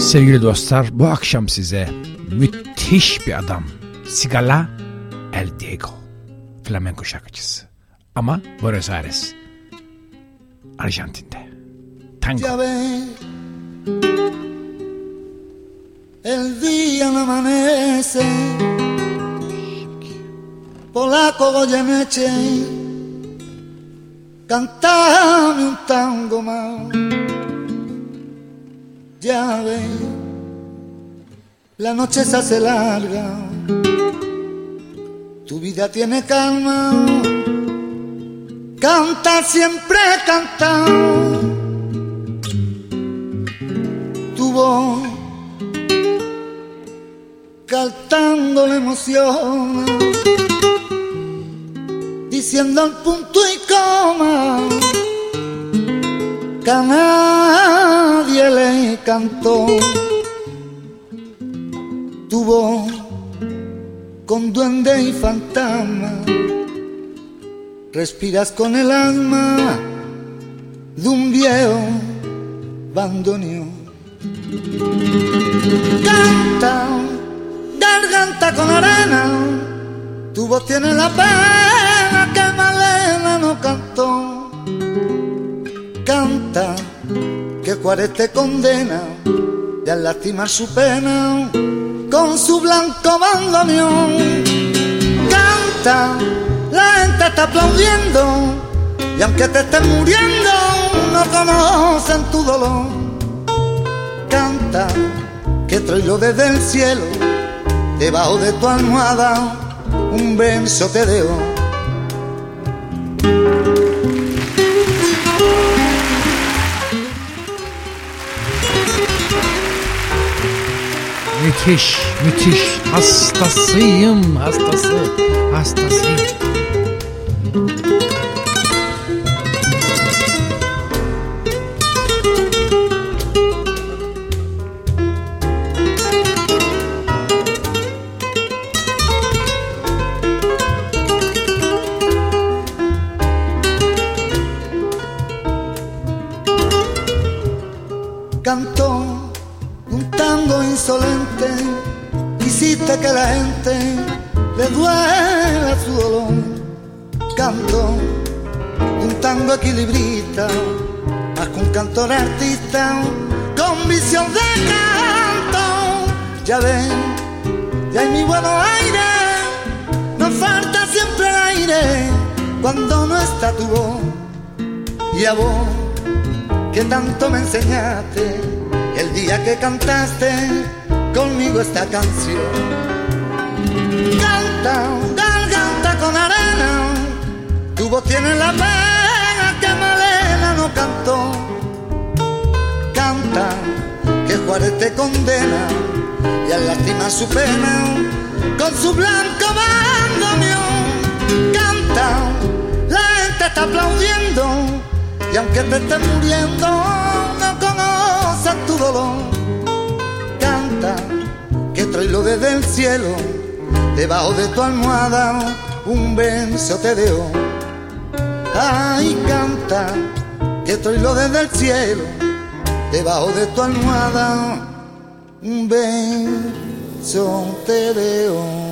Sevgili dostlar bu akşam size müthiş bir adam Sigala El Diego flamenco şarkıcısı ama Buenos Aires Arjantin'de tango. El día no amanece, polaco Goyeneche, cantame un tango más. Ya ves, la noche se hace larga, tu vida tiene calma, canta siempre canta. Tu voz cantando la emoción, diciendo al punto y coma que a nadie le cantó. Tu voz con duende y fantasma, respiras con el alma de un viejo bandoneón. Canta, garganta con arena, tu voz tiene la pena Juárez te condena y al lastimar su pena con su blanco bandoneón. Canta, la gente está aplaudiendo y aunque te estés muriendo no conocen tu dolor. Canta, que traigo desde el cielo, debajo de tu almohada, un verso te dejo. Müthiş, müthiş. Hastasıyım, hastası, hastasıyım. Cuando no está tu voz. Y a vos que tanto me enseñaste el día que cantaste conmigo esta canción. Canta, garganta con arena, tu voz tiene la pena que Malena no cantó. Canta, que Juárez te condena y al lastimar su pena con su blanco bandoneón. Canta, está aplaudiendo y aunque te estés muriendo, no conoces tu dolor. Canta, que traigo desde el cielo, debajo de tu almohada, un beso te dejo. Ay, canta, que traigo desde el cielo, debajo de tu almohada, un beso te dejo.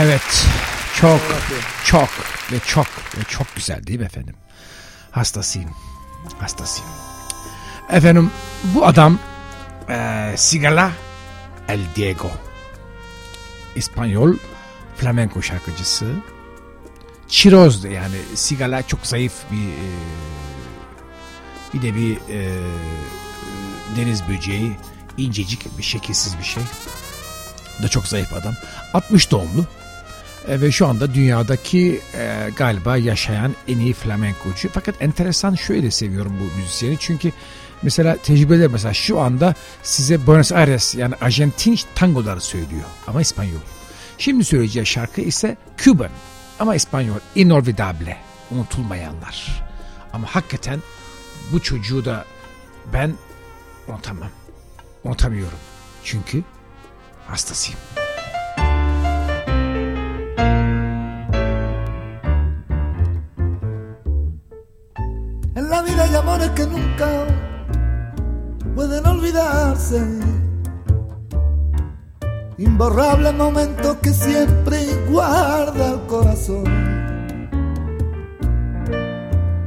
Evet. Çok, çok ve çok ve çok güzel değil mi efendim? Hastasıyım. Hastasıyım. Efendim bu adam e, Sigala El Diego. İspanyol flamenco şarkıcısı. Çiroz da yani Sigala çok zayıf bir e, bir de bir e, deniz böceği incecik bir şekilsiz bir şey. Da çok zayıf adam. 60 doğumlu. E, ve şu anda dünyadaki e, galiba yaşayan en iyi flamenkocu. Fakat enteresan şöyle seviyorum bu müzisyeni. Çünkü mesela tecrübeler mesela şu anda size Buenos Aires yani Arjantin tangoları söylüyor ama İspanyol. Şimdi söyleyeceği şarkı ise Cuban ama İspanyol Inolvidable unutulmayanlar. Ama hakikaten bu çocuğu da ben unutamam. Unutamıyorum. Çünkü hastasıyım. Que nunca pueden olvidarse. Imborrable momento que siempre guarda el corazón.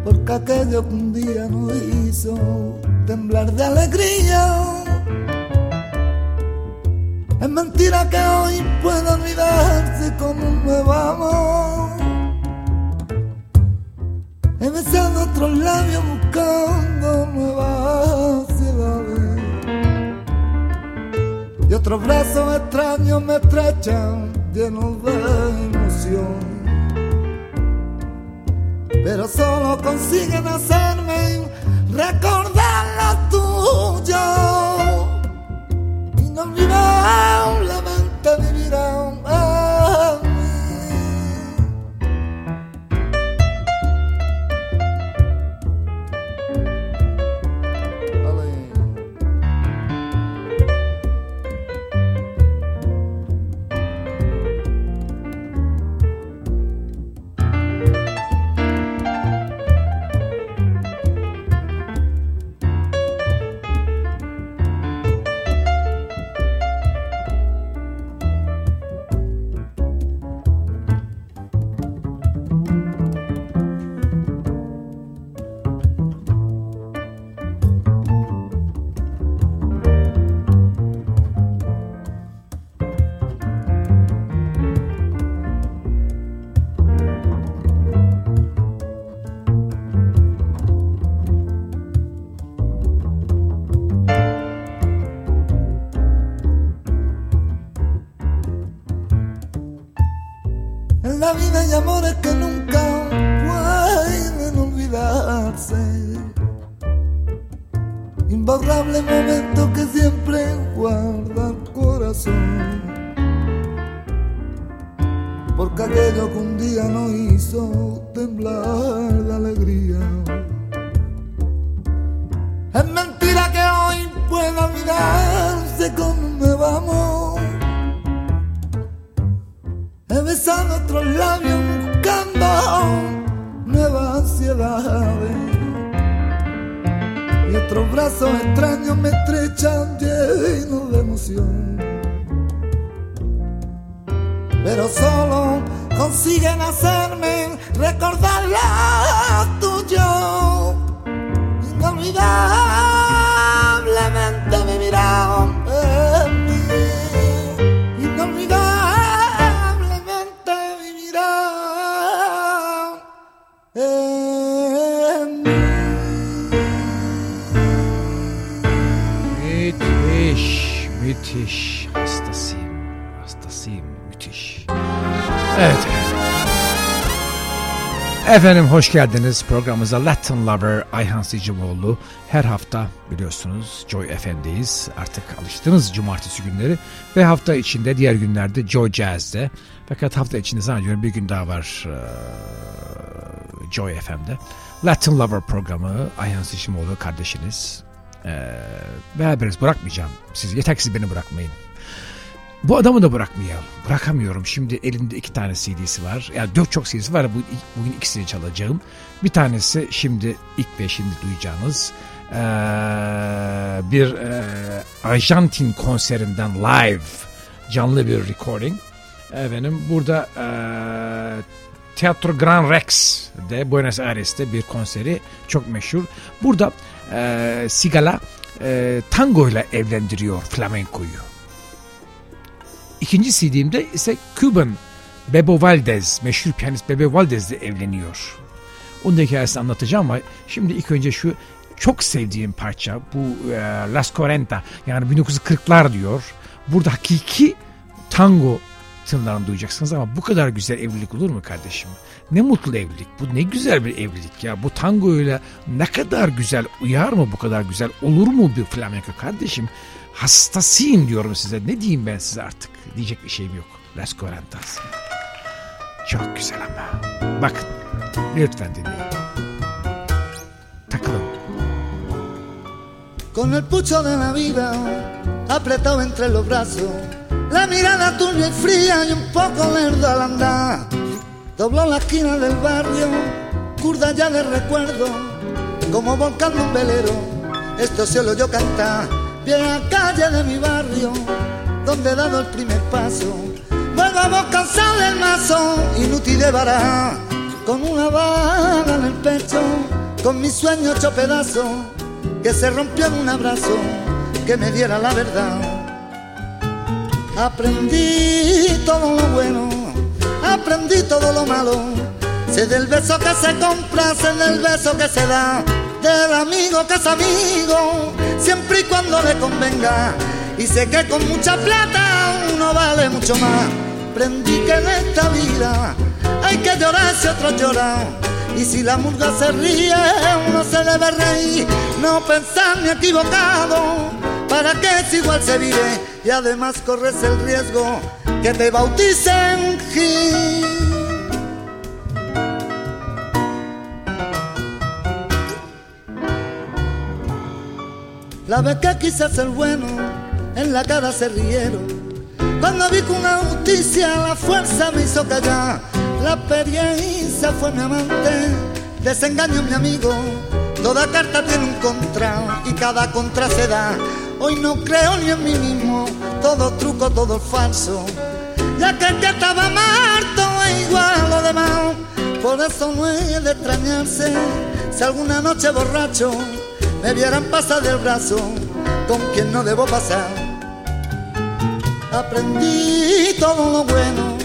Porque aquello que un día nos hizo temblar de alegría. Es mentira que hoy pueda olvidarse con un nuevo amor. He besado otros labios buscando nuevas ciudades. Y otros brazos extraños me estrechan llenos de emoción. Pero solo consiguen hacerme recordar lo tuyo. Besado otros labios buscando nuevas ansiedades. Y otros brazos extraños me estrechan llenos de emoción. Pero solo consiguen hacerme recordar lo tuyo. Inolvidablemente Efendim hoş geldiniz programımıza Latin Lover Ayhan Sicimoğlu. Her hafta biliyorsunuz Joy FM'deyiz. Artık alıştınız cumartesi günleri. Ve hafta içinde diğer günlerde Joy Jazz'de. Fakat hafta içinde zannediyorum bir gün daha var eee, Joy FM'de. Latin Lover programı Ayhan Sicimoğlu kardeşiniz. Ee, beraberiz bırakmayacağım sizi. Yeter ki siz beni bırakmayın. Bu adamı da bırakmayalım. Bırakamıyorum. Şimdi elimde iki tane CD'si var. Yani dört çok CD'si var. Bu, bugün ikisini çalacağım. Bir tanesi şimdi ilk ve şimdi duyacağınız ee, bir ee, Arjantin konserinden live canlı bir recording. Efendim burada ee, Teatro Gran Rex de Buenos Aires'te bir konseri çok meşhur. Burada e, Sigala e, tango ile evlendiriyor flamenkoyu. İkinci CD'imde ise Cuban Bebo Valdez, meşhur piyanist Bebo Valdez ile evleniyor. Onun da hikayesini anlatacağım ama şimdi ilk önce şu çok sevdiğim parça bu e, Las Cuarenta yani 1940'lar diyor. Burada hakiki tango tınlarını duyacaksınız ama bu kadar güzel evlilik olur mu kardeşim? Ne mutlu evlilik. Bu ne güzel bir evlilik ya. Bu tango ile ne kadar güzel uyar mı bu kadar güzel? Olur mu bir flamenco kardeşim? Hastasıyım diyorum size. Ne diyeyim ben size artık? Diyecek bir şeyim yok. Las Corantas. Çok güzel ama. Bak lütfen dinleyin. Takılın. Con el pucho de la vida apretado entre los brazos La mirada tuya y fría y un poco lerda al andar Dobló la esquina del barrio, curda ya de recuerdo Como volcando un velero, esto se lo yo cantar Vieja calle de mi barrio donde he dado el primer paso. Volvamos cansar del mazo, inútil de vara, con una bala en el pecho, con mi sueño hecho pedazo, que se rompió en un abrazo que me diera la verdad. Aprendí todo lo bueno, aprendí todo lo malo. Sé del beso que se compra, sé del beso que se da, del amigo que es amigo, siempre y cuando le convenga. Y sé que con mucha plata uno vale mucho más. Aprendí que en esta vida hay que llorar si otros lloran. Y si la murga se ríe, uno se debe reír, no pensar ni equivocado ¿Para qué si igual se vive y además corres el riesgo que te bauticen? La vez que quise ser bueno, en la cara se rieron. Cuando vi una justicia la fuerza me hizo callar, la experiencia fue mi amante, desengaño mi amigo. Toda carta tiene un contra y cada contra se da Hoy no creo ni en mí mismo, todo truco, todo falso. Ya que el que estaba muerto es igual a lo demás. Por eso no es de extrañarse si alguna noche borracho me vieran pasar del brazo con quien no debo pasar. Aprendí todo lo bueno,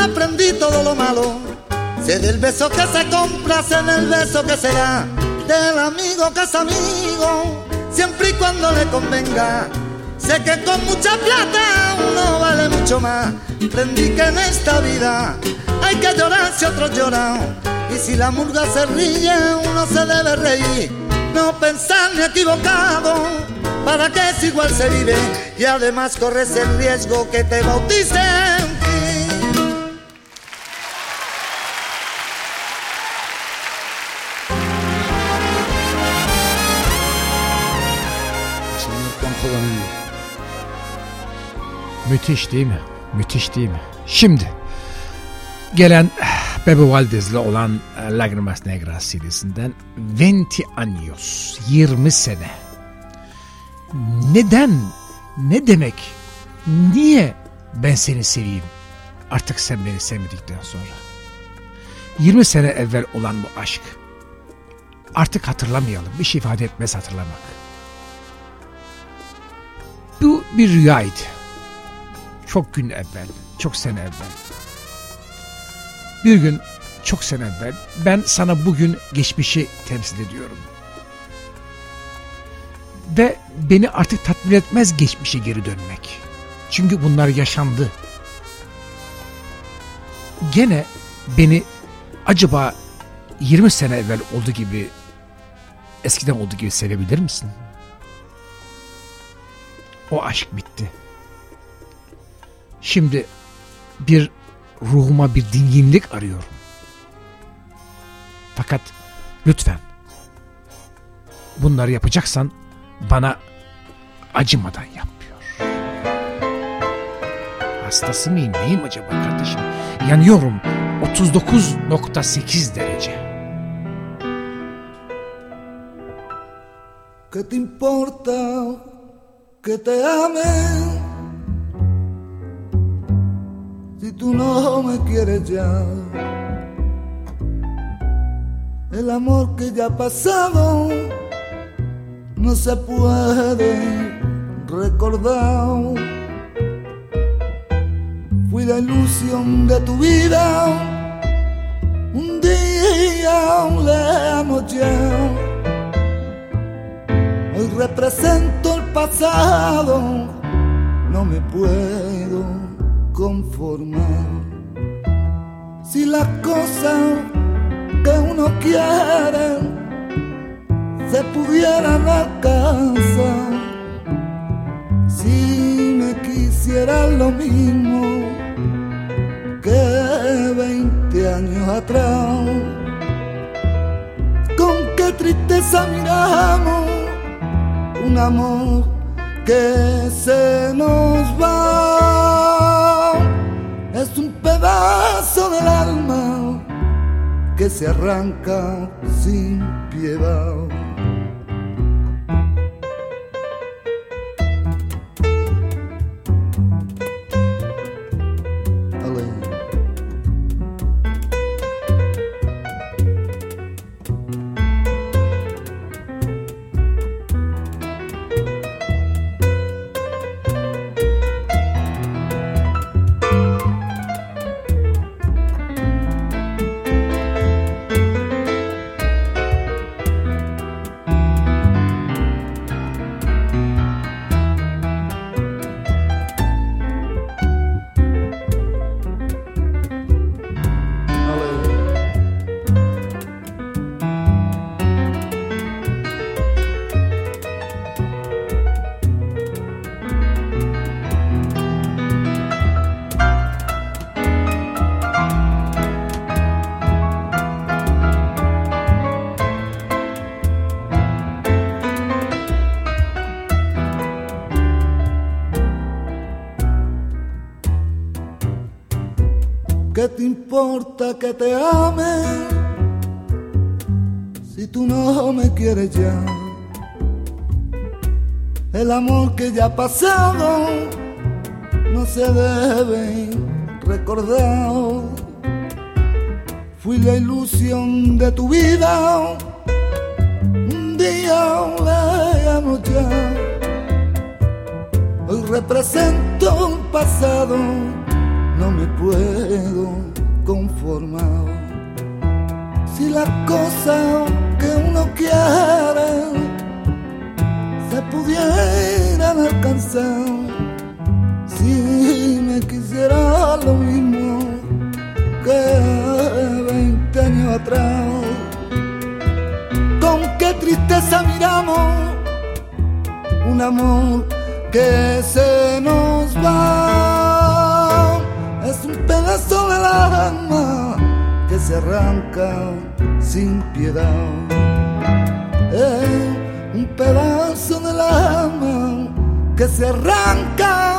aprendí todo lo malo. Sé del beso que se compra, sé del beso que se da, del amigo que es amigo siempre y cuando le convenga. Sé que con mucha plata uno vale mucho más. Aprendí que en esta vida hay que llorar si otros lloran. Y si la murga se ríe, uno se debe reír. No pensar ni equivocado, para que es igual se vive. Y además corres el riesgo que te bauticen Müthiş değil mi? Müthiş değil mi? Şimdi gelen Bebe Valdez'le olan e, Lagrimas Negras serisinden Venti Años 20 sene. Neden? Ne demek? Niye ben seni seveyim? Artık sen beni sevmedikten sonra. 20 sene evvel olan bu aşk. Artık hatırlamayalım. Bir şey ifade etmez hatırlamak. Bu bir rüyaydı. Çok gün evvel, çok sene evvel. Bir gün çok sene evvel ben sana bugün geçmişi temsil ediyorum. Ve beni artık tatmin etmez geçmişe geri dönmek. Çünkü bunlar yaşandı. Gene beni acaba 20 sene evvel olduğu gibi eskiden olduğu gibi sevebilir misin? O aşk bitti. Şimdi bir ruhuma bir dinginlik arıyorum. Fakat lütfen bunları yapacaksan bana acımadan yap diyor. Hastası mıyım neyim acaba kardeşim? Yanıyorum 39.8 derece. ¿Qué te importa que te ame? si tú no me quieres ya. El amor que ya ha pasado no se puede recordar. Fui la ilusión de tu vida, un día lejano ya. Hoy represento el pasado, no me puedo conformar. Si las cosas que uno quiere se pudieran alcanzar, si me quisiera lo mismo que 20 años atrás, con qué tristeza miramos un amor que se nos va. Es un pedazo del alma que se arranca sin piedad. Que te ame si tú no me quieres ya. El amor que ya ha pasado no se debe recordar. Fui la ilusión de tu vida, un día lejano ya. Hoy represento un pasado, no me puedo Si las cosas que uno quiere se pudieran alcanzar, si me quisiera lo mismo que 20 años atrás, con qué tristeza miramos un amor que se nos va. Alma que se arranca sin piedad. Es un pedazo del alma que se arranca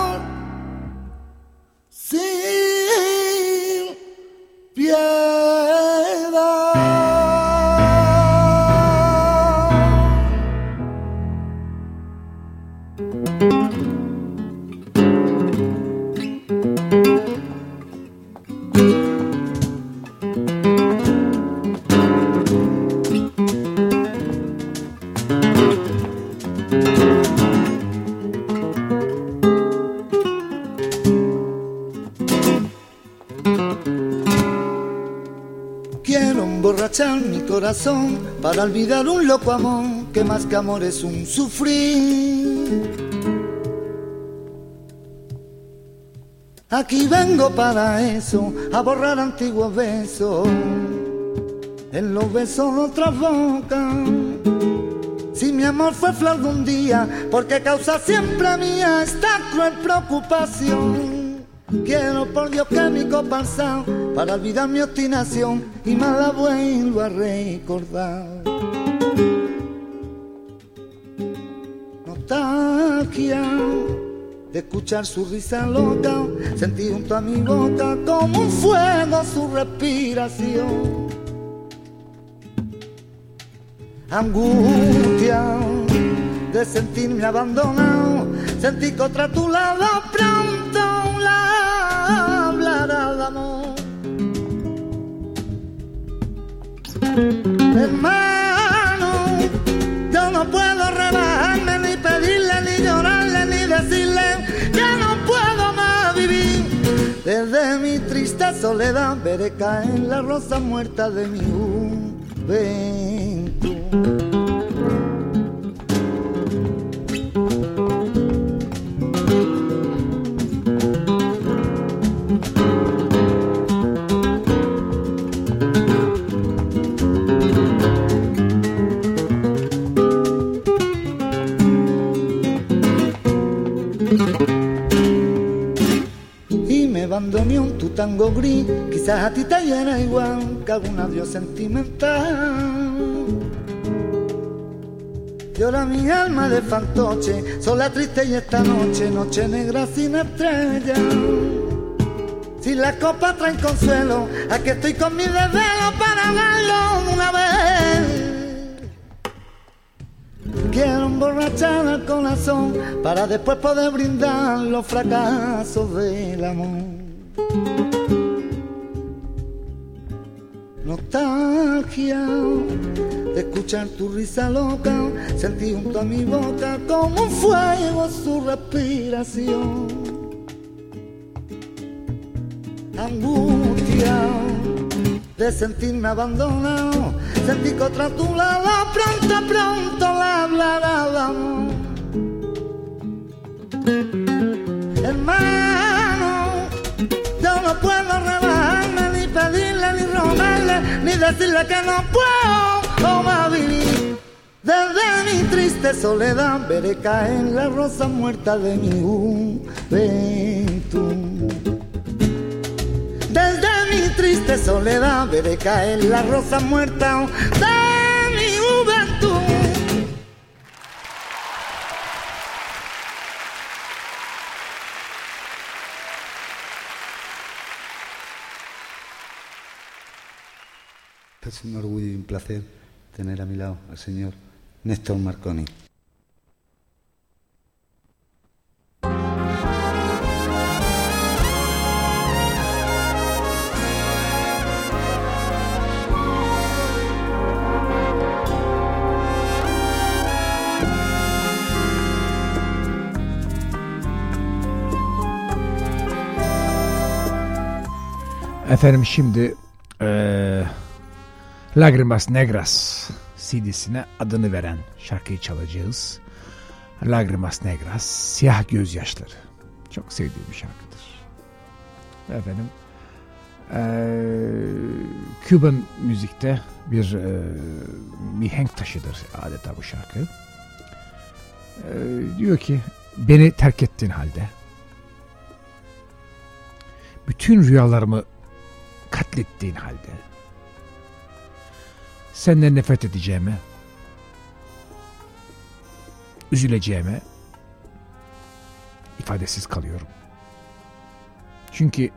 para olvidar un loco amor que más que amor es un sufrir. Aquí vengo para eso, a borrar antiguos besos, en los besos otra boca. Si mi amor fue flor de un día, porque causa siempre mía esta cruel preocupación. Quiero por Dios que mi copa para olvidar mi obstinación y más la vuelvo a recordar. Nostalgia de escuchar su risa loca, sentí junto a mi boca como un fuego su respiración. Angustia de sentirme abandonado, sentí que otra tu lado Hermano, yo no puedo rebajarme, ni pedirle, ni llorarle, ni decirle que no puedo más vivir. Desde mi triste soledad veré caer la rosa muerta de mi juventud. Bandoneón, tu tango gris, quizás a ti te llena igual que algún adiós sentimental. Llora mi alma de fantoche, sola triste y esta noche, noche negra sin estrella. Si la copa trae consuelo, aquí estoy con mi desvelo para darlo una vez. Quiero emborrachar el corazón para después poder brindar los fracasos del amor. Nostalgia de escuchar tu risa loca, sentí junto a mi boca como un fuego su respiración. Angustia de sentirme abandonado, sentí que otra tu lado pronto, pronto la hablará Hermano, yo no puedo rebajarme, ni pedirle, ni rogarle, ni decirle que no puedo vivir. Desde mi triste soledad veré caer la rosa muerta de mi juventud. Desde mi triste soledad veré caer la rosa muerta de Es un orgullo y un placer tener a mi lado al señor Néstor Marconi. Efendim şimdi Lagrimas Negras CD'sine adını veren şarkıyı çalacağız. Lagrimas Negras, Siyah Gözyaşları. Çok sevdiğim bir şarkıdır. Efendim, e, Cuban müzikte bir e, mihenk taşıdır adeta bu şarkı. E, diyor ki, beni terk ettiğin halde, bütün rüyalarımı katlettiğin halde, senden nefret edeceğime, üzüleceğime ifadesiz kalıyorum. Çünkü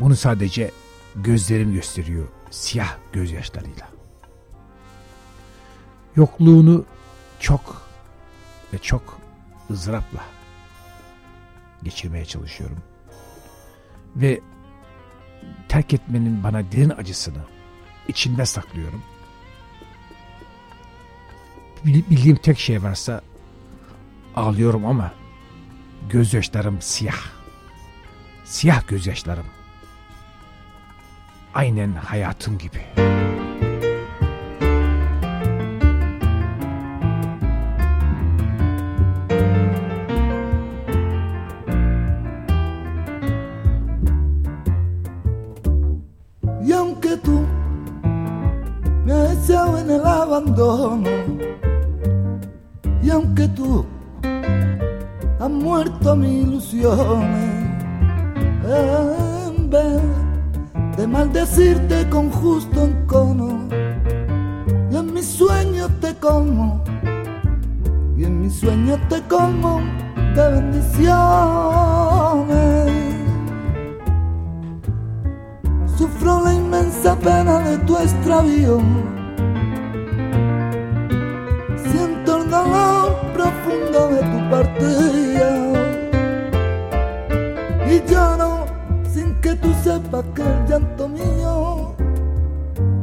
bunu sadece gözlerim gösteriyor siyah gözyaşlarıyla. Yokluğunu çok ve çok ızdırapla geçirmeye çalışıyorum. Ve terk etmenin bana derin acısını içimde saklıyorum bildiğim tek şey varsa ağlıyorum ama gözyaşlarım siyah. Siyah gözyaşlarım. Aynen hayatım gibi. Y aunque tú me has en el abandono, aunque tú has muerto mis ilusiones, en vez de maldecirte con justo encono, y en mis sueños te como, y en mis sueños te como de bendiciones. Sufro la inmensa pena de tu extravío. De tu partida. Y lloro sin que tú sepas que el llanto mío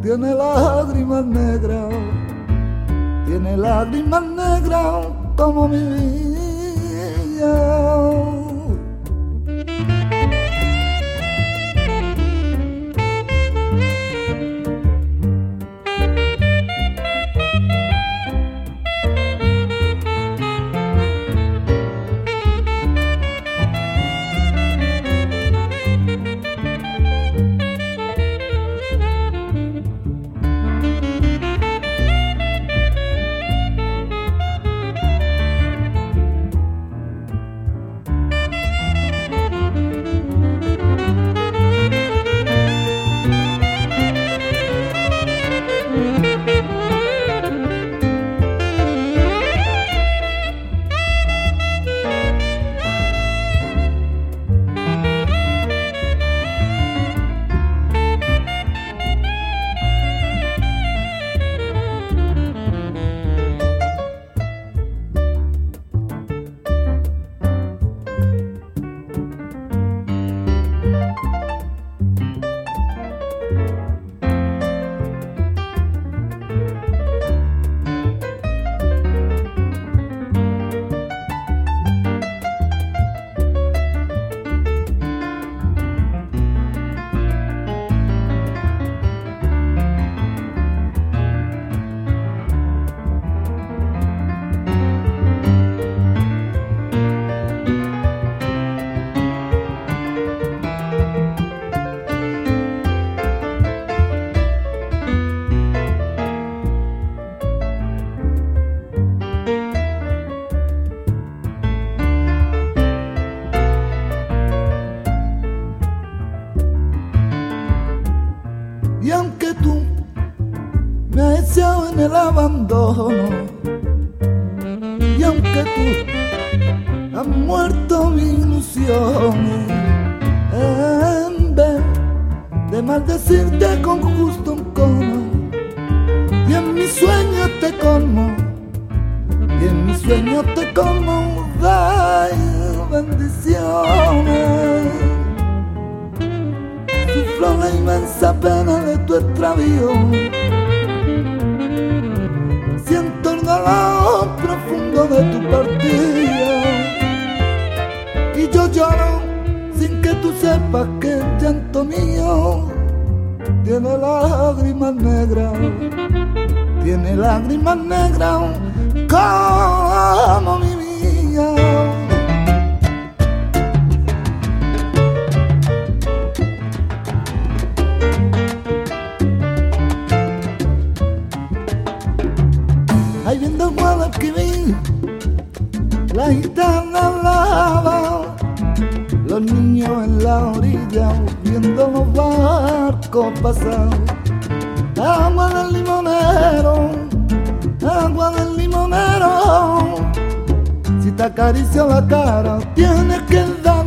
tiene lágrimas negras. Tiene lágrimas negras como mi vida. Pena de tu extravío dolor profundo de tu partida. Y yo lloro sin que tú sepas que el llanto mío tiene lágrimas negras, tiene lágrimas negras como mi viendo los barcos pasar. Agua del limonero, agua del limonero, si te acaricio la cara tienes que darme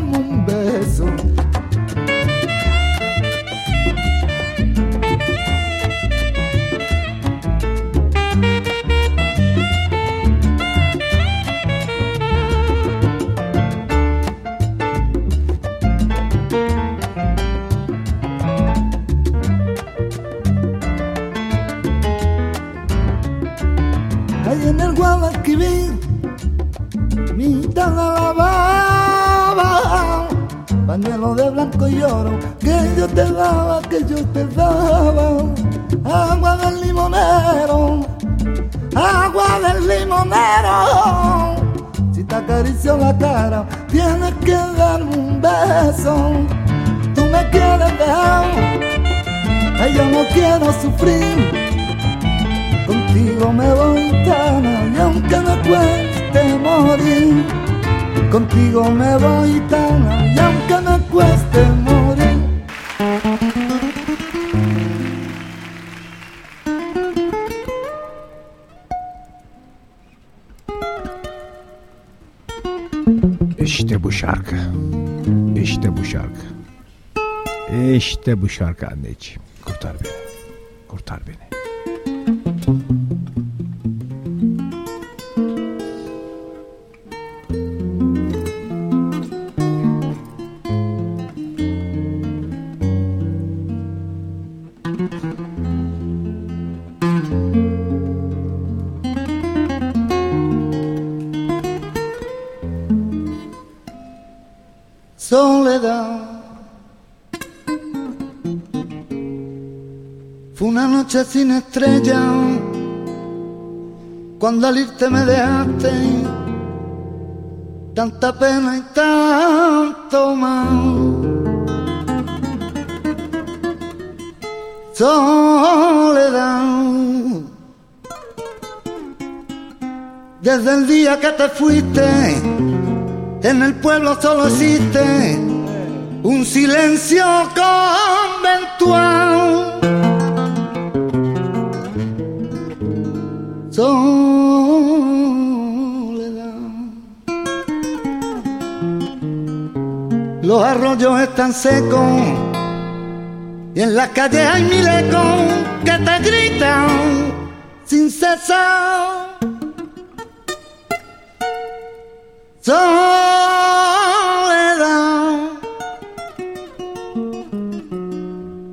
del limonero. Si te acaricio la cara, tienes que darme un beso. Tú me quieres dejar, yo no quiero sufrir. Contigo me voy tan y aunque me cueste morir Contigo me voy tan y aunque me cueste morir. Şarkı. İşte bu şarkı. İşte bu şarkı anneciğim. Kurtar beni. Kurtar beni. Sin estrella, cuando al irte me dejaste tanta pena y tanto mal. Soledad, desde el día que te fuiste, en el pueblo solo existe un silencio conventual. Los arroyos están secos y en las calles hay mil ecos que te gritan sin cesar. Soledad,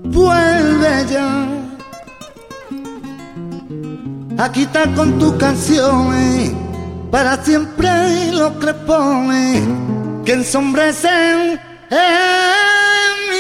vuelve ya. Aquí está con tus canciones, para siempre los crepones que ensombrecen en mi.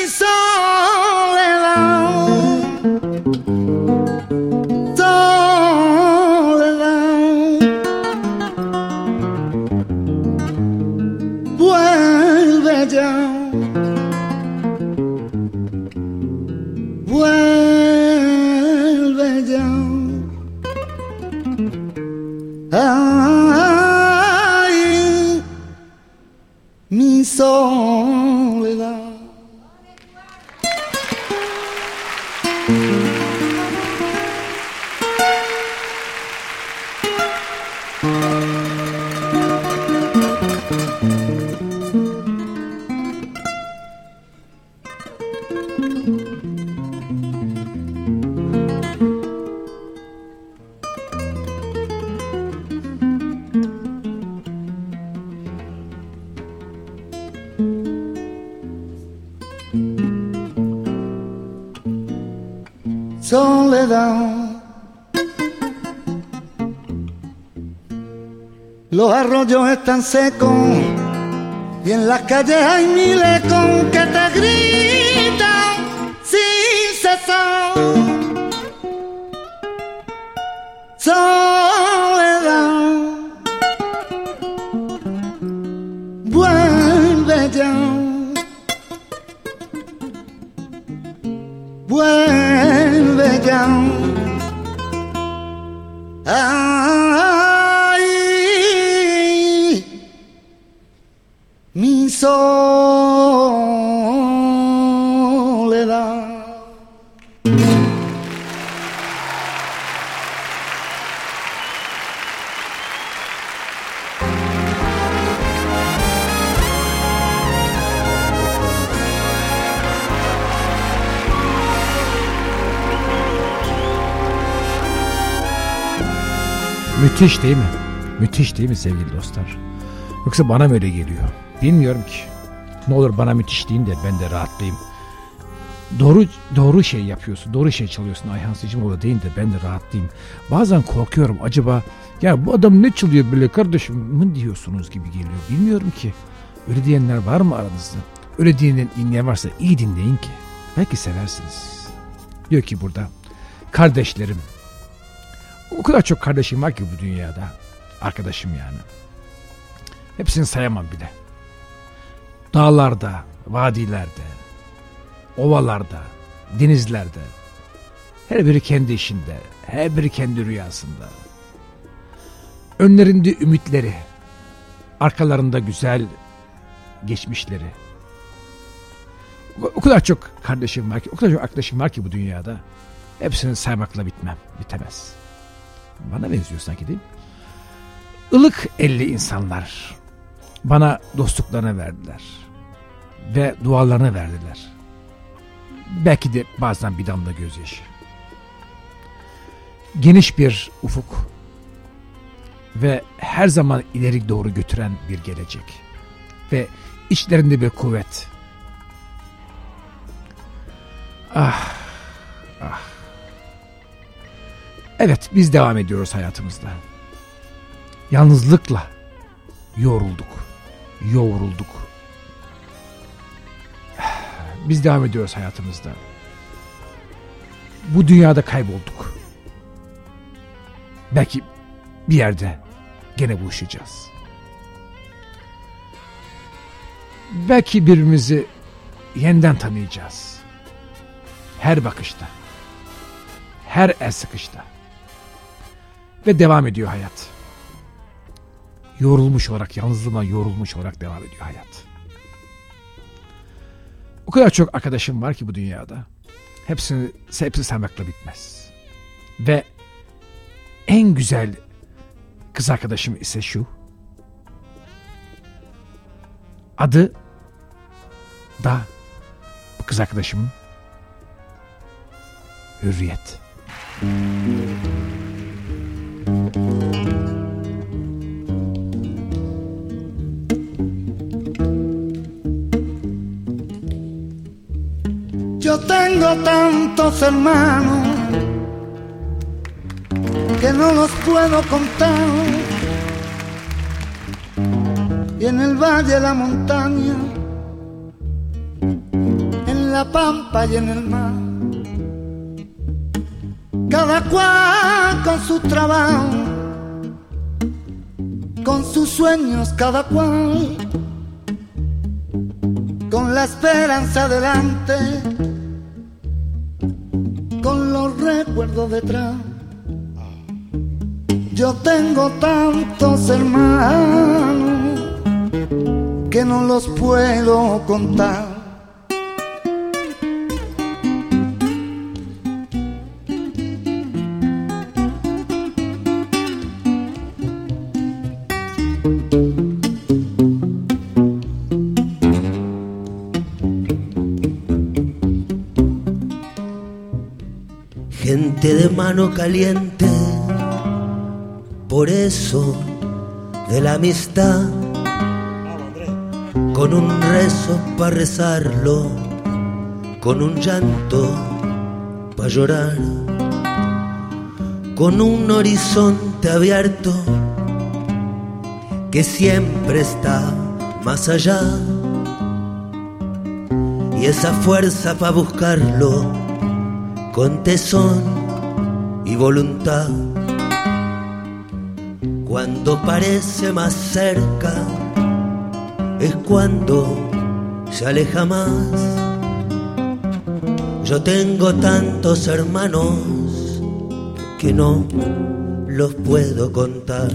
Soledad. Los arroyos están secos y en las calles hay miles con que te gritan Müthiş değil mi? Müthiş değil mi sevgili dostlar? Yoksa bana mı öyle geliyor? Bilmiyorum ki. Ne olur bana müthiş deyin de ben de rahatlayayım. Doğru doğru şey yapıyorsun, doğru şey çalıyorsun Ayhan Sicimoğlu deyin de ben de rahatlayayım. Bazen korkuyorum acaba ya bu adam ne çalıyor böyle kardeşim mı diyorsunuz gibi geliyor. Bilmiyorum ki. Öyle diyenler var mı aranızda? Öyle diyen dinleyen varsa iyi dinleyin ki. Belki seversiniz. Diyor ki burada kardeşlerim o kadar çok kardeşim var ki bu dünyada. Arkadaşım yani. Hepsini sayamam bile. Dağlarda, vadilerde, ovalarda, denizlerde. Her biri kendi işinde, her biri kendi rüyasında. Önlerinde ümitleri, arkalarında güzel geçmişleri. O- kadar çok kardeşim var ki, o kadar çok arkadaşım var ki bu dünyada. Hepsini saymakla bitmem, bitemez. Bana benziyor sanki değil mi? Ilık elli insanlar bana dostluklarını verdiler. Ve dualarını verdiler. Belki de bazen bir damla gözyaşı. Geniş bir ufuk ve her zaman ileri doğru götüren bir gelecek. Ve içlerinde bir kuvvet. Ah, ah. Evet biz devam ediyoruz hayatımızda. Yalnızlıkla yorulduk, yoğrulduk. Biz devam ediyoruz hayatımızda. Bu dünyada kaybolduk. Belki bir yerde gene buluşacağız. Belki birbirimizi yeniden tanıyacağız. Her bakışta. Her el sıkışta. Ve devam ediyor hayat. Yorulmuş olarak, yalnızlığıma yorulmuş olarak devam ediyor hayat. O kadar çok arkadaşım var ki bu dünyada. Hepsini, hepsini saymakla bitmez. Ve en güzel kız arkadaşım ise şu. Adı da bu kız arkadaşımın Hürriyet. Yo tengo tantos hermanos que no los puedo contar. Y en el valle la montaña, en la pampa y en el mar, cada cual con su trabajo, con sus sueños cada cual, con la esperanza delante los recuerdos detrás. Yo tengo tantos hermanos que no los puedo contar. Mano caliente, por eso de la amistad, con un rezo para rezarlo, con un llanto para llorar, con un horizonte abierto que siempre está más allá. Y esa fuerza para buscarlo con tesón y voluntad. Cuando parece más cerca es cuando se aleja más. Yo tengo tantos hermanos que no los puedo contar.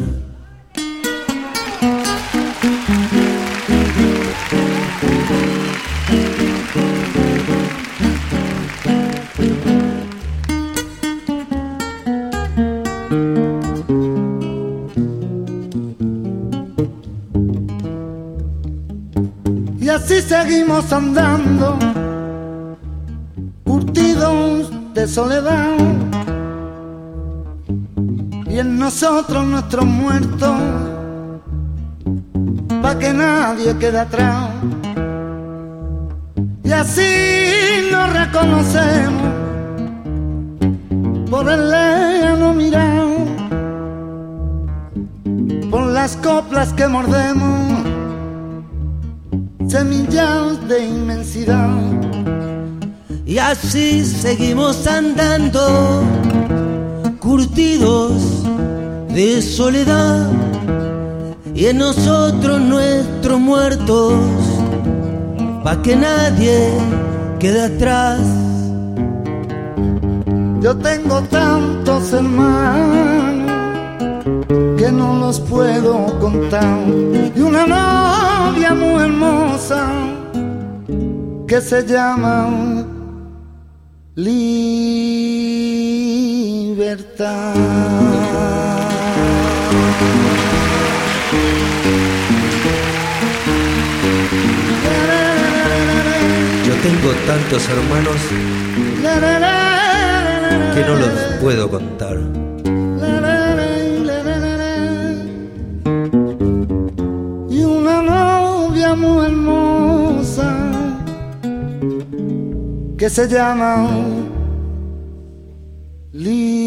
Seguimos andando, curtidos de soledad. Y en nosotros nuestros muertos, pa' que nadie quede atrás. Y así nos reconocemos por el lejano mirar, por las coplas que mordemos semillas de inmensidad. Y así seguimos andando, curtidos de soledad. Y en nosotros nuestros muertos, pa' que nadie quede atrás. Yo tengo tantos hermanos que no los puedo contar. Y una novia muy hermosa que se llama libertad. Yo tengo tantos hermanos que no los puedo contar. Que se llama libertad.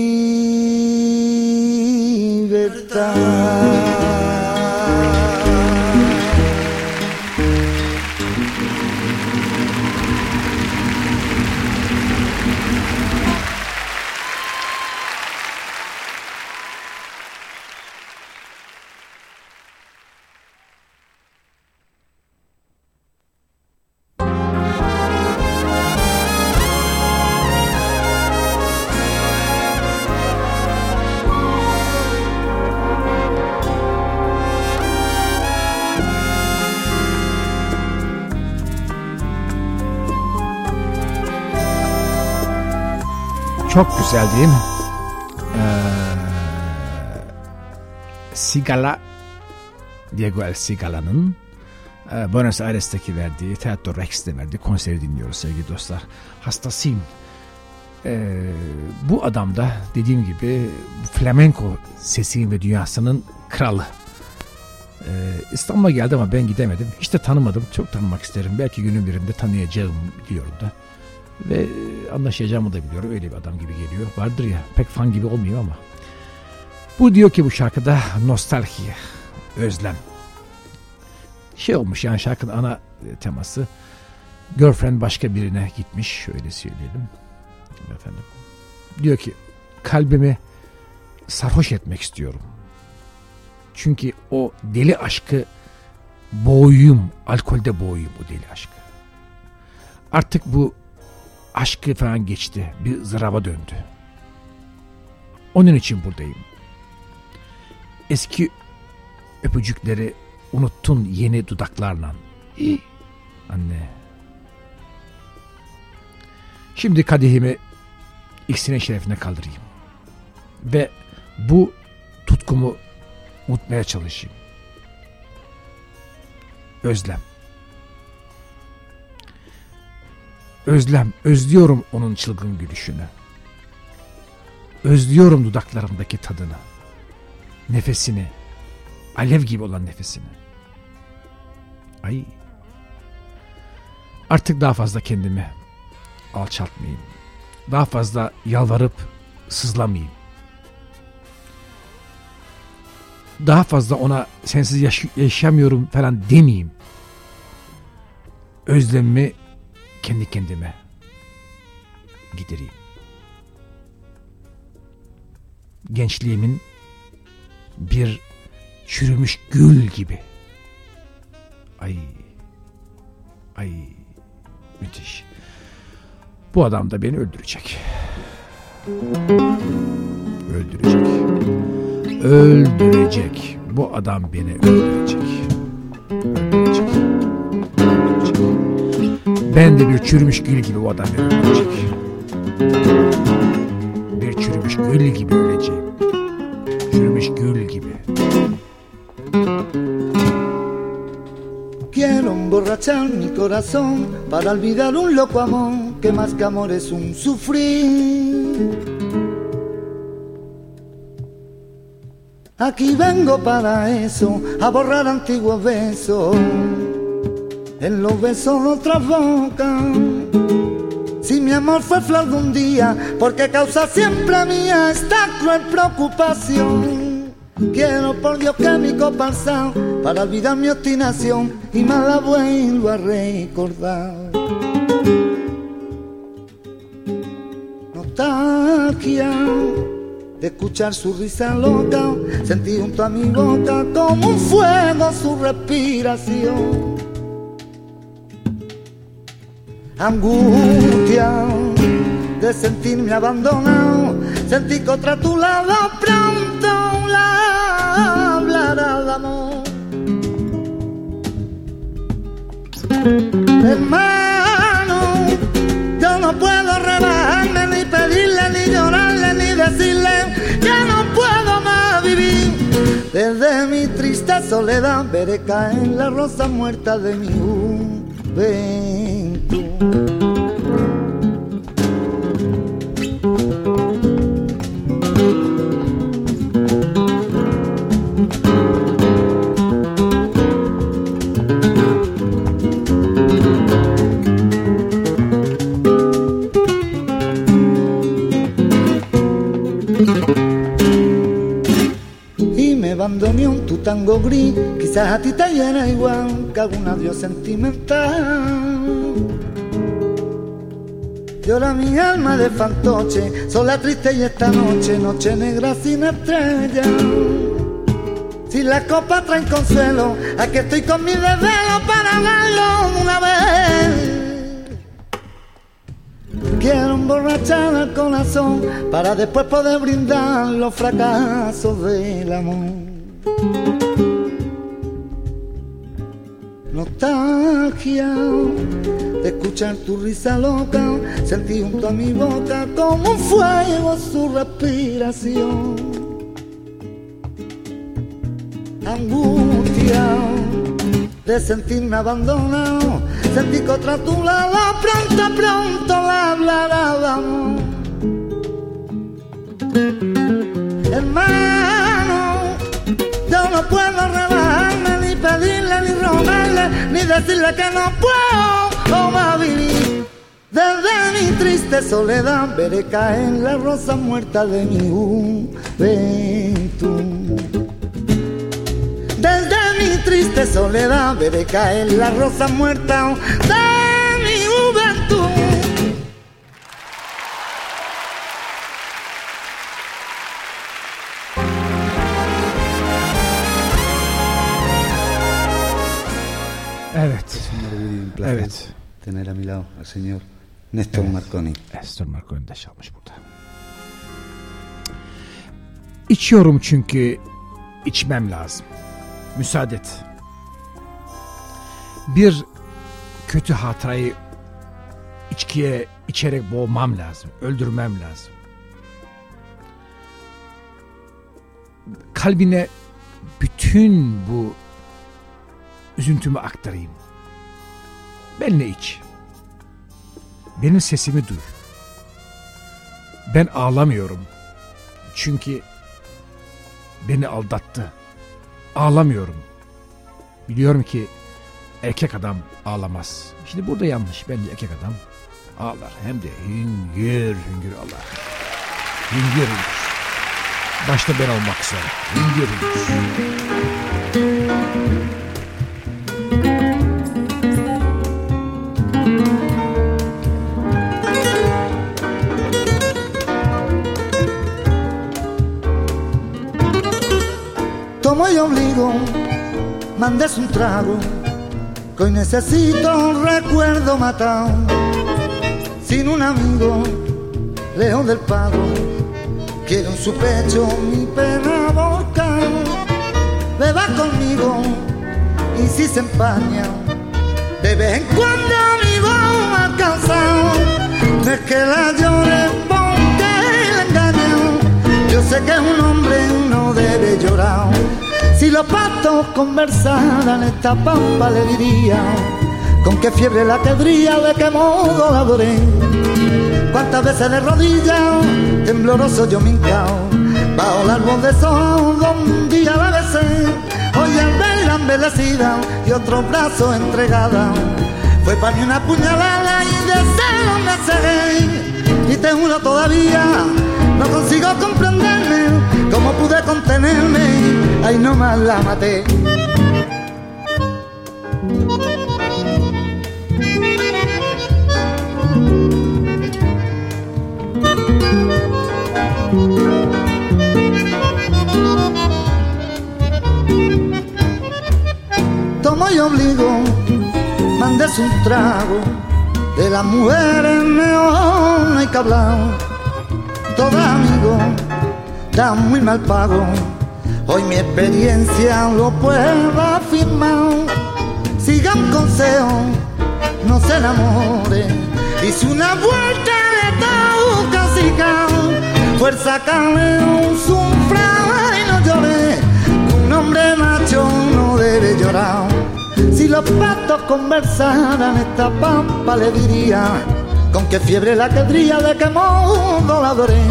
Çok güzel değil mi? Ee, Sigala Diego El Sigala'nın e, Buenos Aires'teki verdiği Teatro Rex'te verdiği konseri dinliyoruz sevgili dostlar. Hastasıyım. Ee, bu adam da dediğim gibi flamenco sesinin ve dünyasının kralı. Ee, İstanbul'a geldi ama ben gidemedim. Hiç de tanımadım. Çok tanımak isterim. Belki günün birinde tanıyacağım diyorum da. Ve anlaşacağımı da biliyorum. Öyle bir adam gibi geliyor. Vardır ya pek fan gibi olmuyor ama. Bu diyor ki bu şarkıda nostalji, özlem. Şey olmuş yani şarkının ana teması. Girlfriend başka birine gitmiş. Şöyle söyleyelim. Efendim. Diyor ki kalbimi sarhoş etmek istiyorum. Çünkü o deli aşkı boğuyum, alkolde boğuyum o deli aşkı. Artık bu aşkı falan geçti. Bir zırava döndü. Onun için buradayım. Eski öpücükleri unuttun yeni dudaklarla. İyi. Anne. Şimdi kadehimi ikisinin şerefine kaldırayım. Ve bu tutkumu unutmaya çalışayım. özlem. Özlem, özlüyorum onun çılgın gülüşünü. Özlüyorum dudaklarımdaki tadını. Nefesini. Alev gibi olan nefesini. Ay. Artık daha fazla kendimi alçaltmayayım. Daha fazla yalvarıp sızlamayayım. Daha fazla ona sensiz yaş yaşamıyorum falan demeyeyim. Özlemimi kendi kendime gidereyim. Gençliğimin bir çürümüş gül gibi. Ay, ay, müthiş. Bu adam da beni öldürecek. Öldürecek. Öldürecek. Bu adam beni öldürecek. Ben de bir çürümüş gül gibi o adam öldürecek. Bir çürümüş gül gibi öleceğim. Çürümüş gül gibi. Quiero emborrachar mi corazón para olvidar un loco amor que más que amor es un sufrir. Aquí vengo para eso, a borrar antiguos besos. En los besos otras bocas. Si mi amor fue flor de un día, porque causa siempre mía esta cruel preocupación. Quiero por Dios que mi copa alzao para olvidar mi obstinación y más la vuelvo a recordar. Nostalgia de escuchar su risa loca, sentí junto a mi boca como un fuego su respiración. Angustia de sentirme abandonado, sentí que otra a tu lado pronto la hablará de amor. Hermano, yo no puedo rebajarme, ni pedirle, ni llorarle, ni decirle que no puedo más vivir. Desde mi triste soledad veré caer la rosa muerta de mi juventud. Y me tu tango gris. Quizás a ti te llena igual que algún adiós sentimental. Llora mi alma de fantoche, sola triste y esta noche, noche negra sin estrella. Si la copa trae consuelo, aquí estoy con mi desvelo para darlo una vez. Quiero emborrachar al corazón para después poder brindar los fracasos del amor. Nostalgia tu risa loca, sentí junto a mi boca como un fuego su respiración. Angustia de sentirme abandonado, sentí que otra tu lado pronto, pronto la hablará. Hermano, yo no puedo rebajarme, ni pedirle, ni rogarle, ni decirle que no puedo vivir. Desde mi triste soledad veré caer la rosa muerta de mi juventud. Desde mi triste soledad veré caer la rosa muerta de mi juventud. Evet. Placer Evet. tener a mi lado al señor Néstor Evet. Marconi. Esther Marconi de çalmış burada. İçiyorum çünkü içmem lazım. Müsaade et. Bir kötü hatırayı içkiye içerek boğmam lazım. Öldürmem lazım. Kalbine bütün bu üzüntümü aktarayım. Benle iç. Benim sesimi duy. Ben ağlamıyorum. Çünkü beni aldattı. Ağlamıyorum. Biliyorum ki erkek adam ağlamaz. Şimdi burada yanlış. Bence erkek adam ağlar. Hem de hüngür hüngür ağlar. Hüngür hüngür. Başta ben olmak üzere. Hüngür hüngür. Y obligo, mandes un trago, que hoy necesito un recuerdo matado. Sin un amigo, lejos del pago, quiero en su pecho mi pena volcar. Beba conmigo y si se empaña, de vez en cuando mi voz alcanzado, no es que la llore porque la engaño. Yo sé que un hombre no debe llorar. Si los patos conversaran esta pampa le diría con qué fiebre la quebría, de qué modo la adoré. Cuántas veces de rodillas, tembloroso yo me hincao, bajo el árbol de sol un día la besé. Hoy al verla embellecida y otro brazo entregada, fue para mí una puñalada y de celo me cegué. Y te juro todavía, no consigo comprenderme cómo pude contenerme, ahí nomás la maté. Tomo y obligo, mandes un trago, de las mujeres no hay que hablar. Todo amigo da muy mal pago, hoy mi experiencia lo puedo afirmar. Siga un consejo, no se enamore, hice una vuelta de tauca fuerza un sufra y no llore, un hombre macho no debe llorar. Si los patos conversaran esta pampa le diría con qué fiebre la quebría, de qué modo la adoré.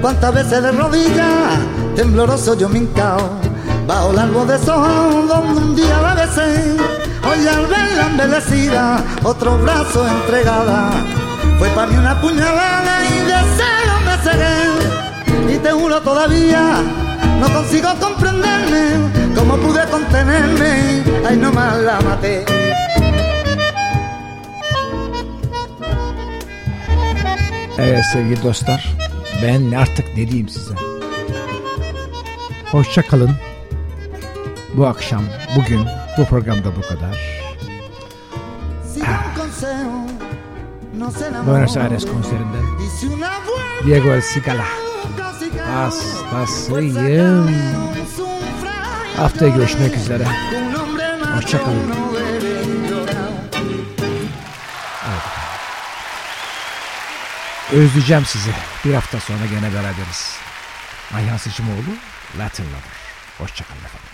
Cuántas veces de rodillas, tembloroso yo me hincao, bajo el árbol de sol donde un día la besé. Hoy al verla embellecida, otro brazo entregada, fue para mí una puñalada y de celo me cegué. Y te juro todavía, no consigo comprenderme cómo pude contenerme, ahí nomás la maté. Evet sevgili dostlar. Ben artık ne diyeyim size. Hoşça kalın. Bu akşam, bugün bu programda bu kadar. Enamore. Buenos Aires konserinden Diego El Cigala. casi Hastasıyım. Haftaya görüşmek üzere. Hoşça Özleyeceğim sizi. Bir hafta sonra gene beraberiz. Ayhan Sıçımoğlu, Latin Lover. Hoşçakalın efendim.